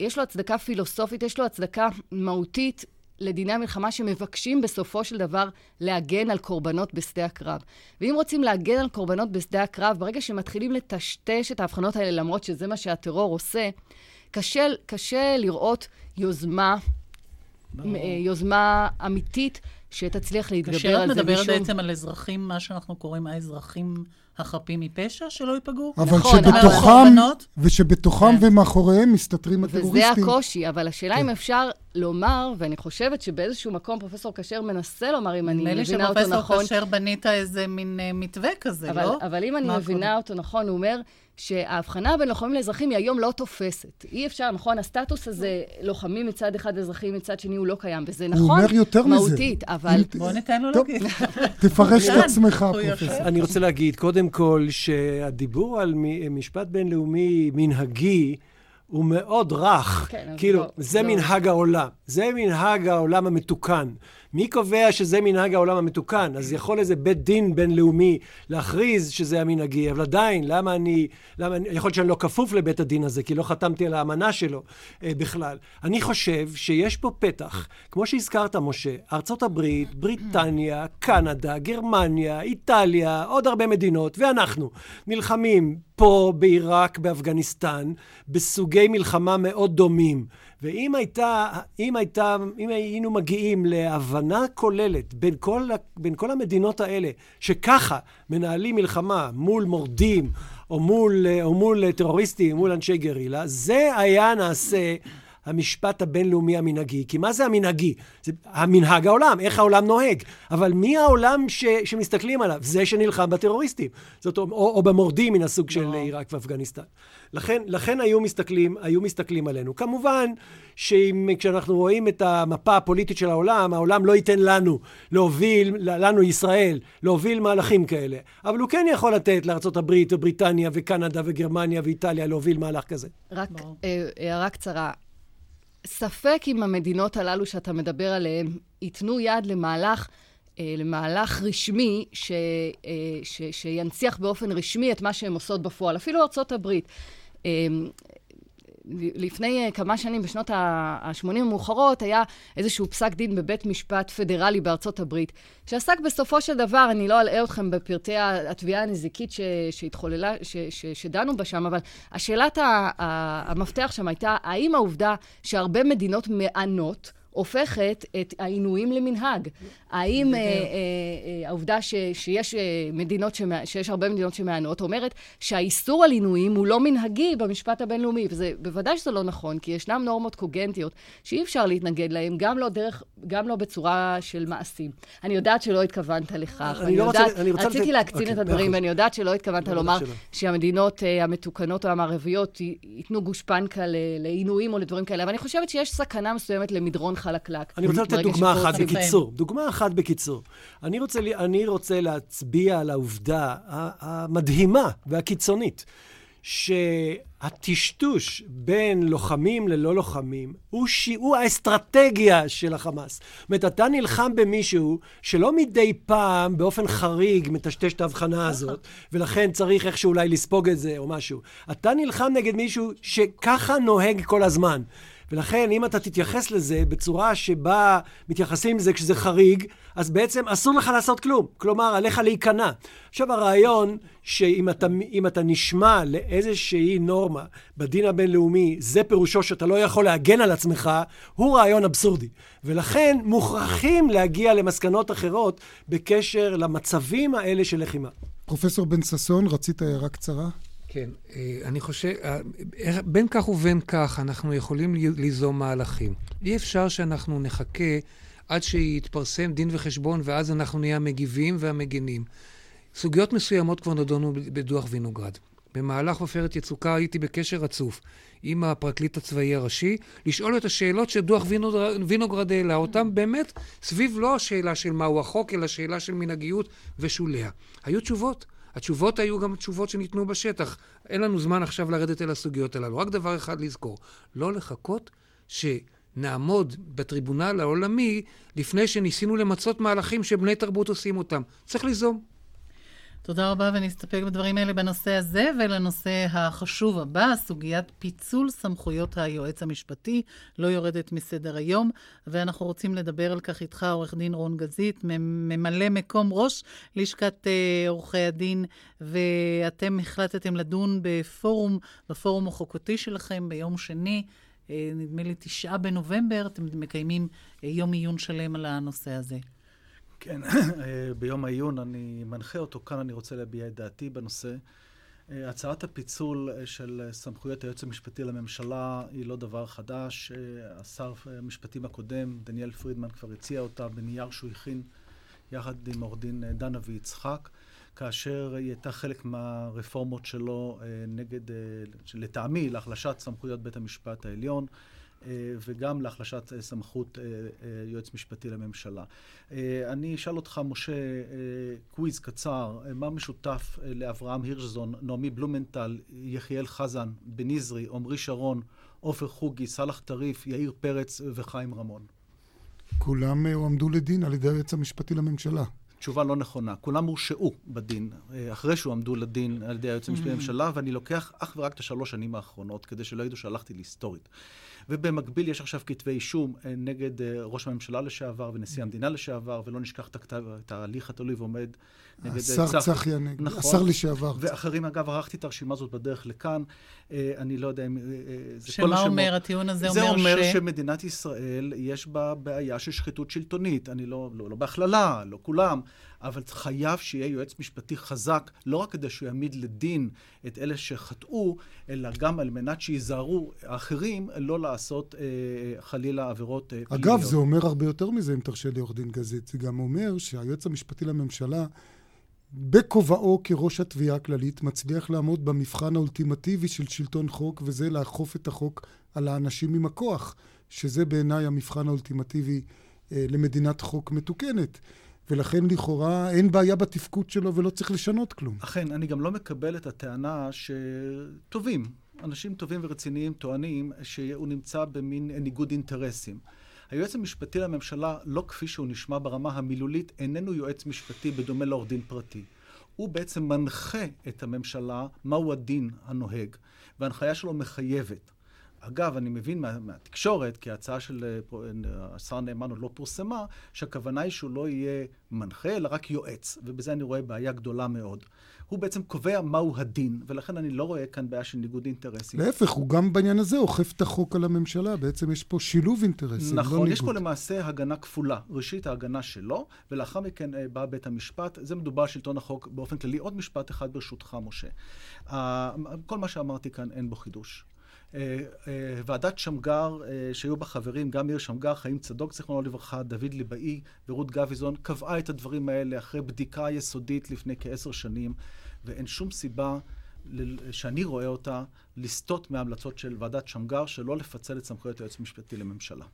יש לו הצדקה פילוסופית, יש לו הצדקה מהותית לדיני המלחמה שמבקשים בסופו של דבר להגן על קורבנות בשדה הקרב. ואם רוצים להגן על קורבנות בשדה הקרב, ברגע שמתחילים לטשטש את ההבחנות האלה, למרות שזה מה שהטרור עושה, קשה, קשה לראות יוזמה, ברור. יוזמה אמיתית שתצליח להתגבר על זה. כאשר את מדברת בעצם על אזרחים, מה שאנחנו קוראים האזרחים החפים מפשע, שלא ייפגעו? אבל נכון, שבתוכם, ושבתוכם כן. ומאחוריהם מסתתרים הטרוריסטים. וזה הקושי, אבל השאלה כן. אם אפשר לומר, ואני חושבת שבאיזשהו מקום פרופסור כשר מנסה לומר, אם אני מבינה אותו נכון... נדמה לי שפרופסור כשר בנית איזה מין uh, מתווה כזה, אבל, לא? אבל אם אני מבינה? אותו נכון, הוא אומר... שההבחנה בין לוחמים לאזרחים היא היום לא תופסת. אי אפשר, נכון, הסטטוס הזה, לוחמים מצד אחד ואזרחים מצד שני, הוא לא קיים, וזה נכון, הוא אומר יותר מהותית, מזה. אבל... בוא ניתן לו להגיד. תפרש את עצמך, פרופסור. אני רוצה להגיד, קודם כל, שהדיבור על משפט בינלאומי מנהגי, הוא מאוד רך. כן, כאילו, לא, זה לא. מנהג העולם. זה מנהג העולם המתוקן. מי קובע שזה מנהג העולם המתוקן? אז יכול איזה בית דין בינלאומי להכריז שזה המנהגי, אבל עדיין, למה אני... למה, יכול להיות שאני לא כפוף לבית הדין הזה, כי לא חתמתי על האמנה שלו אה, בכלל. אני חושב שיש פה פתח, כמו שהזכרת, משה, ארצות הברית, בריטניה, קנדה, גרמניה, איטליה, עוד הרבה מדינות, ואנחנו נלחמים פה בעיראק, באפגניסטן, בסוגי מלחמה מאוד דומים. ואם הייתה, אם הייתה, אם היינו מגיעים להבנה כוללת בין כל, בין כל המדינות האלה, שככה מנהלים מלחמה מול מורדים, או מול, או מול טרוריסטים, מול אנשי גרילה, זה היה נעשה המשפט הבינלאומי המנהגי. כי מה זה המנהגי? זה המנהג העולם, איך העולם נוהג. אבל מי העולם ש, שמסתכלים עליו? זה שנלחם בטרוריסטים. זאת, או, או במורדים מן הסוג של לא. עיראק ואפגניסטן. לכן, לכן היו, מסתכלים, היו מסתכלים עלינו. כמובן שכשאנחנו רואים את המפה הפוליטית של העולם, העולם לא ייתן לנו להוביל, לנו ישראל, להוביל מהלכים כאלה. אבל הוא כן יכול לתת לארה"ב ובריטניה וקנדה וגרמניה ואיטליה להוביל מהלך כזה. רק אה, הערה קצרה. ספק אם המדינות הללו שאתה מדבר עליהן ייתנו יד למהלך, אה, למהלך רשמי ש, אה, ש, שינציח באופן רשמי את מה שהן עושות בפועל, אפילו ארצות הברית. אה, לפני כמה שנים, בשנות ה-80 המאוחרות, היה איזשהו פסק דין בבית משפט פדרלי בארצות הברית, שעסק בסופו של דבר, אני לא אלאה אתכם בפרטי התביעה הנזיקית שהתחוללה, ש, ש, שדנו בה שם, אבל השאלת המפתח שם הייתה, האם העובדה שהרבה מדינות מענות, הופכת את העינויים למנהג. האם אה, אה, אה, העובדה ש, שיש מדינות, שיש הרבה מדינות שמענות, אומרת שהאיסור על עינויים הוא לא מנהגי במשפט הבינלאומי, וזה בוודאי שזה לא נכון, כי ישנן נורמות קוגנטיות שאי אפשר להתנגד להן, גם לא דרך, גם לא בצורה של מעשים. אני יודעת שלא התכוונת לכך, אני לא יודעת, רוצה, אני רוצה רציתי להקצין אוקיי, את הדברים, ואני יודעת שלא התכוונת לומר שלא. שהמדינות אה, המתוקנות או המערביות ייתנו גושפנקה לעינויים או לדברים כאלה, אבל אני חושבת שיש סכנה מסוימת למדרון חלקלק. אני רוצה לתת דוגמה אחת בקיצור. דוגמה אחת בקיצור. אני רוצה, אני רוצה להצביע על העובדה המדהימה והקיצונית, שהטשטוש בין לוחמים ללא לוחמים הוא, הוא האסטרטגיה של החמאס. זאת אומרת, אתה נלחם במישהו שלא מדי פעם, באופן חריג, מטשטש את ההבחנה הזאת, ולכן צריך איכשהו אולי לספוג את זה או משהו. אתה נלחם נגד מישהו שככה נוהג כל הזמן. ולכן, אם אתה תתייחס לזה בצורה שבה מתייחסים לזה כשזה חריג, אז בעצם אסור לך לעשות כלום. כלומר, עליך להיכנע. עכשיו, הרעיון שאם אתה, אתה נשמע לאיזושהי נורמה בדין הבינלאומי, זה פירושו שאתה לא יכול להגן על עצמך, הוא רעיון אבסורדי. ולכן מוכרחים להגיע למסקנות אחרות בקשר למצבים האלה של לחימה. פרופסור בן ששון, רצית הערה קצרה? כן, אה, אני חושב, אה, בין כך ובין כך אנחנו יכולים ליזום מהלכים. אי אפשר שאנחנו נחכה עד שיתפרסם דין וחשבון ואז אנחנו נהיה המגיבים והמגינים. סוגיות מסוימות כבר נדונו בדוח וינוגרד. במהלך עופרת יצוקה הייתי בקשר רצוף עם הפרקליט הצבאי הראשי, לשאול את השאלות שדוח וינוגרד העלה אותם באמת סביב לא השאלה של מהו החוק, אלא שאלה של מנהגיות ושוליה. היו תשובות. התשובות היו גם תשובות שניתנו בשטח. אין לנו זמן עכשיו לרדת אל הסוגיות הללו. רק דבר אחד לזכור, לא לחכות שנעמוד בטריבונל העולמי לפני שניסינו למצות מהלכים שבני תרבות עושים אותם. צריך ליזום. תודה רבה, ונסתפק בדברים האלה בנושא הזה, ולנושא החשוב הבא, סוגיית פיצול סמכויות היועץ המשפטי, לא יורדת מסדר היום, ואנחנו רוצים לדבר על כך איתך, עורך דין רון גזית, ממלא מקום ראש לשכת uh, עורכי הדין, ואתם החלטתם לדון בפורום, בפורום החוקתי שלכם ביום שני. uh, נדמה לי תשעה בנובמבר, אתם מקיימים uh, יום עיון שלם על הנושא הזה. כן, ביום העיון אני מנחה אותו, כאן אני רוצה להביע את דעתי בנושא. הצעת הפיצול של סמכויות היועץ המשפטי לממשלה היא לא דבר חדש. השר המשפטים הקודם, דניאל פרידמן, כבר הציע אותה בנייר שהוא הכין יחד עם עורך דין דנה ויצחק, כאשר היא הייתה חלק מהרפורמות שלו נגד, לטעמי, להחלשת סמכויות בית המשפט העליון. אה, וגם להחלשת אה, סמכות אה, יועץ משפטי לממשלה. אני אשאל אותך, משה, קוויז קצר, מה משותף לאברהם הירשזון, נעמי בלומנטל, יחיאל חזן, בניזרי, עמרי שרון, עופר חוגי, סאלח טריף, יאיר פרץ וחיים רמון? כולם הועמדו לדין על ידי היועץ המשפטי לממשלה. תשובה לא נכונה. כולם הורשעו בדין, אחרי שהועמדו לדין על ידי היועץ המשפטי mm-hmm. לממשלה, ואני לוקח אך ורק את השלוש שנים האחרונות, כדי שלא ידעו שהלכתי להיסטורית. ובמקביל יש עכשיו כתבי אישום אה, נגד אה, ראש הממשלה לשעבר ונשיא המדינה לשעבר, ולא נשכח את הכתב, את ההליך התלוי ועומד נגד אה, השר צח... צחי הנגבי, נכון, השר לשעבר. ואחרים, אגב, ערכתי את הרשימה הזאת בדרך לכאן. אני לא יודע אם... שמה השמות. אומר, הטיעון הזה אומר ש... זה אומר ש... שמדינת ישראל, יש בה בעיה של שחיתות שלטונית. אני לא, לא, לא בהכללה, לא כולם. אבל חייב שיהיה יועץ משפטי חזק, לא רק כדי שהוא יעמיד לדין את אלה שחטאו, אלא גם על מנת שייזהרו האחרים לא לעשות אה, חלילה עבירות אה, פליליות. אגב, זה אומר הרבה יותר מזה, אם תרשה לי, עורך דין גזית. זה גם אומר שהיועץ המשפטי לממשלה... בכובעו כראש התביעה הכללית, מצליח לעמוד במבחן האולטימטיבי של שלטון חוק, וזה לאכוף את החוק על האנשים עם הכוח, שזה בעיניי המבחן האולטימטיבי אה, למדינת חוק מתוקנת. ולכן לכאורה אין בעיה בתפקוד שלו ולא צריך לשנות כלום. אכן, אני גם לא מקבל את הטענה שטובים, אנשים טובים ורציניים טוענים שהוא נמצא במין ניגוד אינטרסים. היועץ המשפטי לממשלה, לא כפי שהוא נשמע ברמה המילולית, איננו יועץ משפטי בדומה לעורך דין פרטי. הוא בעצם מנחה את הממשלה מהו הדין הנוהג, וההנחיה שלו מחייבת. אגב, אני מבין מה, מהתקשורת, כי ההצעה של אה, אה, השר נאמן עוד לא פורסמה, שהכוונה היא שהוא לא יהיה מנחה, אלא רק יועץ, ובזה אני רואה בעיה גדולה מאוד. הוא בעצם קובע מהו הדין, ולכן אני לא רואה כאן בעיה של ניגוד אינטרסים. להפך, הוא גם בעניין הזה אוכף את החוק על הממשלה. בעצם יש פה שילוב אינטרסים, נכון, לא ניגוד. יש פה למעשה הגנה כפולה. ראשית, ההגנה שלו, ולאחר מכן אה, בא בית המשפט. זה מדובר על שלטון החוק באופן כללי. עוד משפט אחד ברשותך, משה. כל מה שאמרתי כאן, אין בו חידוש. אה, אה, ועדת שמגר, אה, שהיו בה חברים, גם מאיר שמגר, חיים צדוק, זיכרונו לברכה, דוד ליבאי ורות גביזון, קבעה את הדברים האלה אחרי בדיקה יסודית לפני כעשר שנים, ואין שום סיבה שאני רואה אותה, לסטות מההמלצות של ועדת שמגר, שלא לפצל את סמכויות היועץ המשפטי לממשלה.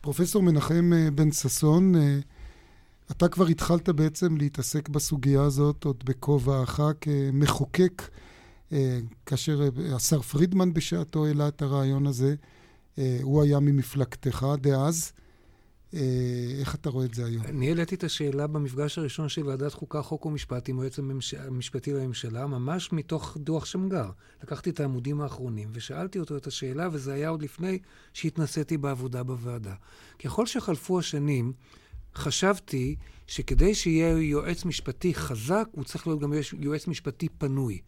פרופסור מנחם בן ששון, אתה כבר התחלת בעצם להתעסק בסוגיה הזאת עוד בכובעך כמחוקק. אה, כאשר אה, השר פרידמן בשעתו העלה את הרעיון הזה, אה, הוא היה ממפלגתך דאז. איך אתה רואה את זה היום? אני העליתי את השאלה במפגש הראשון של ועדת חוקה, חוק ומשפט עם היועץ המשפטי לממשלה, ממש מתוך דוח שמגר. לקחתי את העמודים האחרונים ושאלתי אותו את השאלה, וזה היה עוד לפני שהתנסיתי בעבודה בוועדה. ככל שחלפו השנים, חשבתי שכדי שיהיה יועץ משפטי חזק, הוא צריך להיות גם יועץ משפטי פנוי.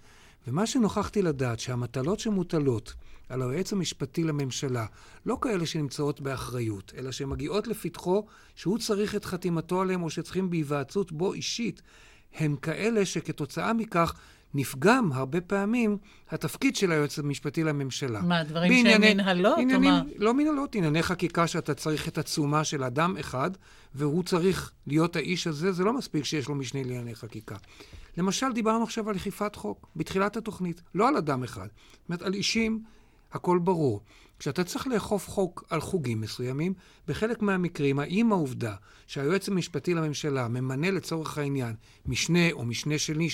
ומה שנוכחתי לדעת, שהמטלות שמוטלות על היועץ המשפטי לממשלה, לא כאלה שנמצאות באחריות, אלא שמגיעות לפתחו, שהוא צריך את חתימתו עליהם, או שצריכים בהיוועצות בו אישית, הם כאלה שכתוצאה מכך נפגם הרבה פעמים התפקיד של היועץ המשפטי לממשלה. מה, דברים בענייני, שהם מנהלות? עניינים, מה? לא מנהלות, ענייני חקיקה שאתה צריך את התשומה של אדם אחד, והוא צריך להיות האיש הזה, זה לא מספיק שיש לו משנה לענייני חקיקה. למשל, דיברנו עכשיו על אכיפת חוק, בתחילת התוכנית, לא על אדם אחד. זאת אומרת, על אישים, הכל ברור. כשאתה צריך לאכוף חוק על חוגים מסוימים, בחלק מהמקרים, האם העובדה שהיועץ המשפטי לממשלה ממנה לצורך העניין משנה או משנה שני,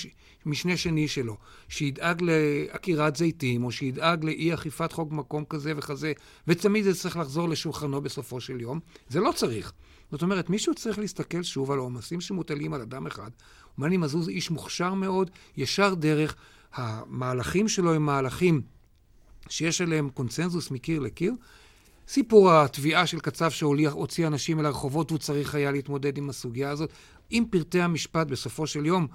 משנה שני שלו, שידאג לעקירת זיתים, או שידאג לאי אכיפת חוק במקום כזה וכזה, ותמיד זה צריך לחזור לשולחנו בסופו של יום, זה לא צריך. זאת אומרת, מישהו צריך להסתכל שוב על העומסים שמוטלים על אדם אחד. ומני מזוז איש מוכשר מאוד, ישר דרך, המהלכים שלו הם מהלכים שיש עליהם קונצנזוס מקיר לקיר. סיפור התביעה של קצב שהוציא אנשים אל הרחובות, הוא צריך היה להתמודד עם הסוגיה הזאת. עם פרטי המשפט בסופו של יום,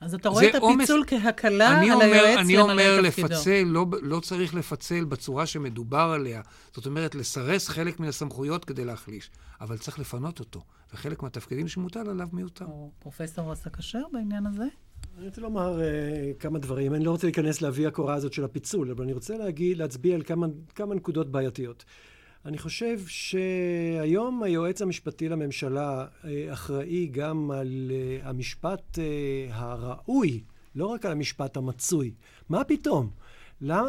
אז אתה רואה את הפיצול אומס... כהקלה על אומר, היועץ אני אומר, לפצל, לא, לא צריך לפצל בצורה שמדובר עליה. זאת אומרת, לסרס חלק מן הסמכויות כדי להחליש, אבל צריך לפנות אותו, וחלק מהתפקידים שמוטל עליו מיותר. פרופסור עשה כשר בעניין הזה? אני רוצה לומר uh, כמה דברים. אני לא רוצה להיכנס לאבי הקורה הזאת של הפיצול, אבל אני רוצה להגיד, להצביע על כמה, כמה נקודות בעייתיות. אני חושב שהיום היועץ המשפטי לממשלה uh, אחראי גם על uh, המשפט uh, הראוי, לא רק על המשפט המצוי. מה פתאום?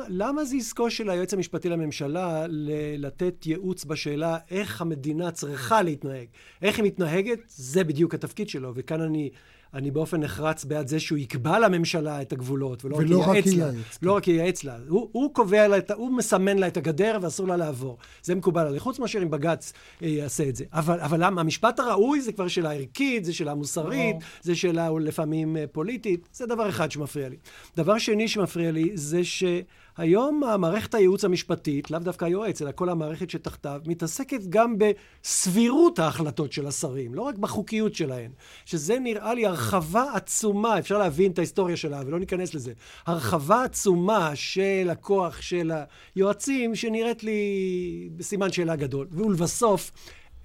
למה זה עסקו של היועץ המשפטי לממשלה ל- לתת ייעוץ בשאלה איך המדינה צריכה להתנהג? איך היא מתנהגת? זה בדיוק התפקיד שלו, וכאן אני אני באופן נחרץ בעד זה שהוא יקבע לממשלה את הגבולות, ולא, ולא רק ייעץ לה. ייעץ. לא רק ייעץ לה. הוא, הוא קובע לה, את, הוא מסמן לה את הגדר ואסור לה לעבור. זה מקובל עלי, חוץ מאשר אם בג"ץ אה, יעשה את זה. אבל, אבל למה? המשפט הראוי זה כבר שאלה ערכית, זה שאלה מוסרית, זה שאלה לפעמים אה, פוליטית. זה דבר אחד שמפריע לי. דבר שני שמפריע לי זה ש... היום המערכת הייעוץ המשפטית, לאו דווקא היועץ, אלא כל המערכת שתחתיו, מתעסקת גם בסבירות ההחלטות של השרים, לא רק בחוקיות שלהן. שזה נראה לי הרחבה עצומה, אפשר להבין את ההיסטוריה שלה, ולא ניכנס לזה. הרחבה עצומה של הכוח של היועצים, שנראית לי בסימן שאלה גדול. ולבסוף,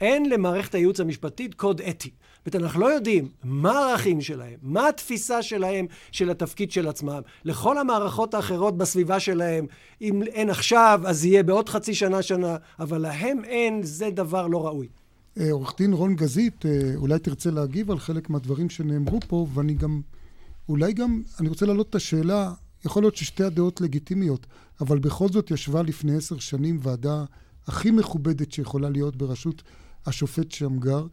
אין למערכת הייעוץ המשפטית קוד אתי. זאת אנחנו לא יודעים מה הערכים שלהם, מה התפיסה שלהם של התפקיד של עצמם. לכל המערכות האחרות בסביבה שלהם, אם אין עכשיו, אז יהיה בעוד חצי שנה, שנה, אבל להם אין, זה דבר לא ראוי. אה, עורך דין רון גזית, אה, אולי תרצה להגיב על חלק מהדברים שנאמרו פה, ואני גם, אולי גם, אני רוצה להעלות את השאלה, יכול להיות ששתי הדעות לגיטימיות, אבל בכל זאת ישבה לפני עשר שנים ועדה הכי מכובדת שיכולה להיות בראשות השופט שמגר.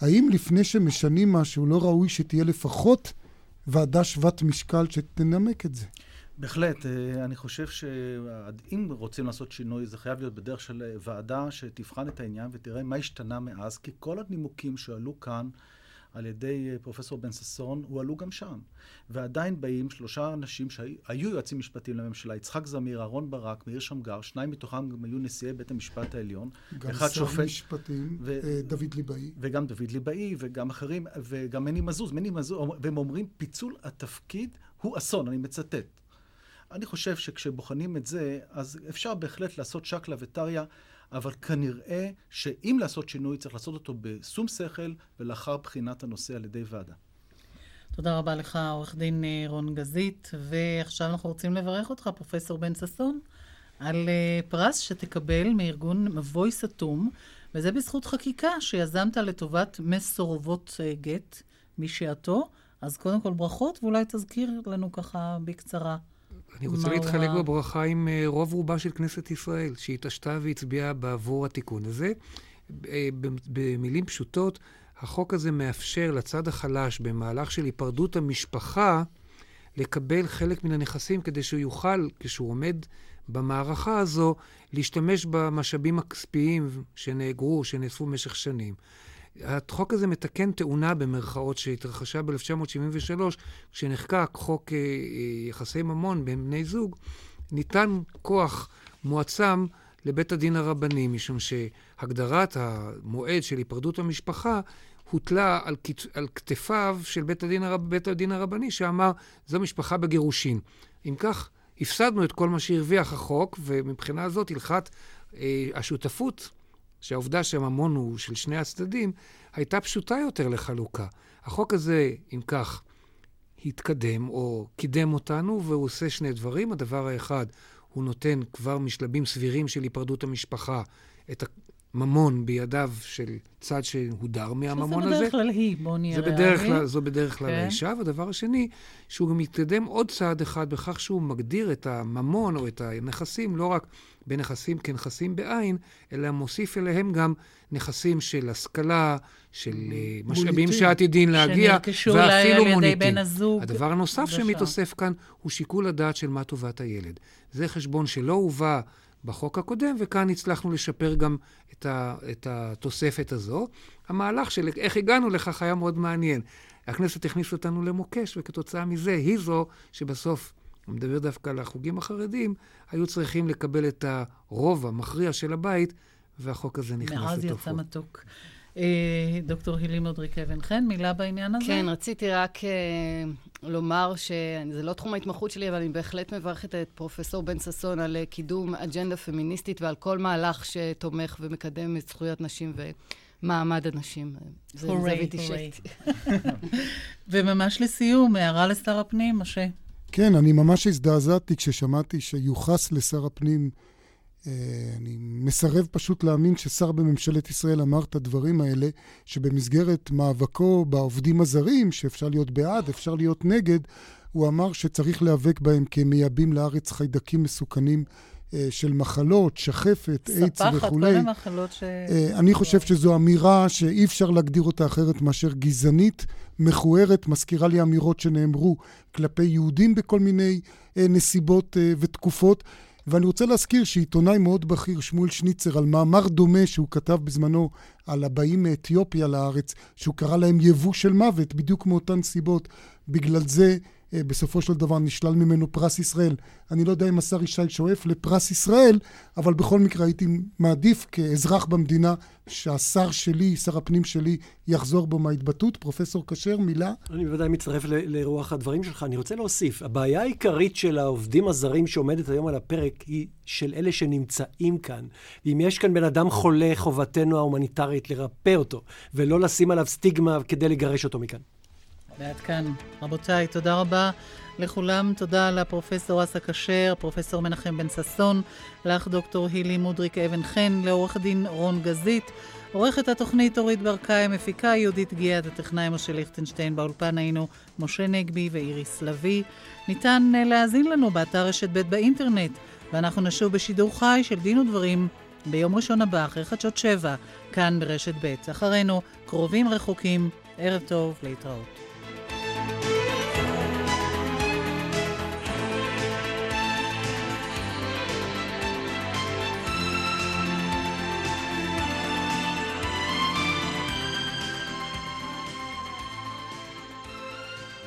האם לפני שמשנים משהו לא ראוי שתהיה לפחות ועדה שוות משקל שתנמק את זה? בהחלט. אה, אני חושב שאם רוצים לעשות שינוי, זה חייב להיות בדרך של ועדה שתבחן את העניין ותראה מה השתנה מאז, כי כל הנימוקים שעלו כאן על ידי אה, פרופסור בן ששון הועלו גם שם. ועדיין באים שלושה אנשים שהיו יועצים משפטיים לממשלה, יצחק זמיר, אהרן ברק, מאיר שמגר, שניים מתוכם גם היו נשיאי בית המשפט העליון. גם שר שופט, משפטים, ו- אה, דוד ליבאי. וגם דוד ליבאי, וגם אחרים, וגם מני מזוז. מני מזוז, והם אומרים, פיצול התפקיד הוא אסון, אני מצטט. אני חושב שכשבוחנים את זה, אז אפשר בהחלט לעשות שקלא וטריא. אבל כנראה שאם לעשות שינוי, צריך לעשות אותו בשום שכל ולאחר בחינת הנושא על ידי ועדה. תודה רבה לך, עורך דין אה, רון גזית, ועכשיו אנחנו רוצים לברך אותך, פרופסור בן ששון, על אה, פרס שתקבל מארגון מבוי סתום, וזה בזכות חקיקה שיזמת לטובת מסורבות אה, גט משעתו. אז קודם כל ברכות, ואולי תזכיר לנו ככה בקצרה. אני רוצה להתחלק בברכה עם אה, רוב רובה של כנסת ישראל, שהתעשתה והצביעה בעבור התיקון הזה. אה, במילים פשוטות, החוק הזה מאפשר לצד החלש במהלך של היפרדות המשפחה לקבל חלק מן הנכסים כדי שהוא יוכל, כשהוא עומד במערכה הזו, להשתמש במשאבים הכספיים שנאגרו, שנאספו במשך שנים. החוק הזה מתקן תאונה במרכאות שהתרחשה ב-1973, כשנחקק חוק אה, אה, יחסי ממון בין בני זוג, ניתן כוח מועצם לבית הדין הרבני, משום שהגדרת המועד של היפרדות המשפחה הוטלה על, על כתפיו של בית הדין, הרב, בית הדין הרבני, שאמר, זו משפחה בגירושין. אם כך, הפסדנו את כל מה שהרוויח החוק, ומבחינה זאת הלכת אה, השותפות שהעובדה שהממון הוא של שני הצדדים, הייתה פשוטה יותר לחלוקה. החוק הזה, אם כך, התקדם או קידם אותנו, והוא עושה שני דברים. הדבר האחד, הוא נותן כבר משלבים סבירים של היפרדות המשפחה את ממון בידיו של צד שהודר מהממון הזה. שזה בדרך כלל היא, בוא נהיה ריאלי. זו בדרך כלל כן. האישה. והדבר השני, שהוא גם מתקדם עוד צעד אחד בכך שהוא מגדיר את הממון או את הנכסים לא רק בנכסים כנכסים בעין, אלא מוסיף אליהם גם נכסים של השכלה, של אה, משאבים שעתידין להגיע, ואפילו מוניטין. הדבר הנוסף שמתאסף כאן הוא שיקול הדעת של מה טובת הילד. זה חשבון שלא הובא בחוק הקודם, וכאן הצלחנו לשפר גם את, ה, את התוספת הזו. המהלך של איך הגענו לכך היה מאוד מעניין. הכנסת הכניסה אותנו למוקש, וכתוצאה מזה היא זו שבסוף, אני מדבר דווקא על החוגים החרדים, היו צריכים לקבל את הרוב המכריע של הבית, והחוק הזה נכנס לתוכו. מאז יצא מתוק. אה, דוקטור הילי מודריק אבן חן, מילה בעניין הזה? כן, רציתי רק אה, לומר שזה לא תחום ההתמחות שלי, אבל אני בהחלט מברכת את פרופסור בן ששון על אה, קידום אג'נדה פמיניסטית ועל כל מהלך שתומך ומקדם את זכויות נשים ומעמד הנשים. זה זווית אישית. וממש לסיום, הערה לשר הפנים, משה. כן, אני ממש הזדעזעתי כששמעתי שיוחס לשר הפנים אני מסרב פשוט להאמין ששר בממשלת ישראל אמר את הדברים האלה, שבמסגרת מאבקו בעובדים הזרים, שאפשר להיות בעד, אפשר להיות נגד, הוא אמר שצריך להיאבק בהם כמייבאים לארץ חיידקים מסוכנים אה, של מחלות, שחפת, איידס וכולי. ספחת, כל המחלות ש... אה, אני חושב שזו אמירה שאי אפשר להגדיר אותה אחרת מאשר גזענית, מכוערת, מזכירה לי אמירות שנאמרו כלפי יהודים בכל מיני נסיבות ותקופות. ואני רוצה להזכיר שעיתונאי מאוד בכיר, שמואל שניצר, על מאמר דומה שהוא כתב בזמנו על הבאים מאתיופיה לארץ, שהוא קרא להם יבוא של מוות, בדיוק מאותן סיבות. בגלל זה בסופו של דבר נשלל ממנו פרס ישראל. אני לא יודע אם השר ישי שואף לפרס ישראל, אבל בכל מקרה הייתי מעדיף כאזרח במדינה שהשר שלי, שר הפנים שלי, יחזור בו מההתבטאות. פרופסור כשר, מילה? אני בוודאי מצטרף לרוח הדברים שלך. אני רוצה להוסיף, הבעיה העיקרית של העובדים הזרים שעומדת היום על הפרק היא של אלה שנמצאים כאן. ואם יש כאן בן אדם חולה, חובתנו ההומניטרית לרפא אותו, ולא לשים עליו סטיגמה כדי לגרש אותו מכאן. ועד כאן. רבותיי, תודה רבה לכולם. תודה לפרופסור אסא כשר, פרופסור מנחם בן ששון, לך דוקטור הילי מודריק אבן חן, לעורך הדין רון גזית. עורכת התוכנית אורית ברקאי, מפיקה יהודית גיאת, הטכנאי משה ליכטנשטיין, באולפן היינו משה נגבי ואיריס לביא. ניתן אה, להאזין לנו באתר רשת ב' באינטרנט, ואנחנו נשוב בשידור חי של דין ודברים ביום ראשון הבא, אחרי חדשות שבע, כאן ברשת ב'. אחרינו, קרובים רחוקים, ערב טוב, להתראות.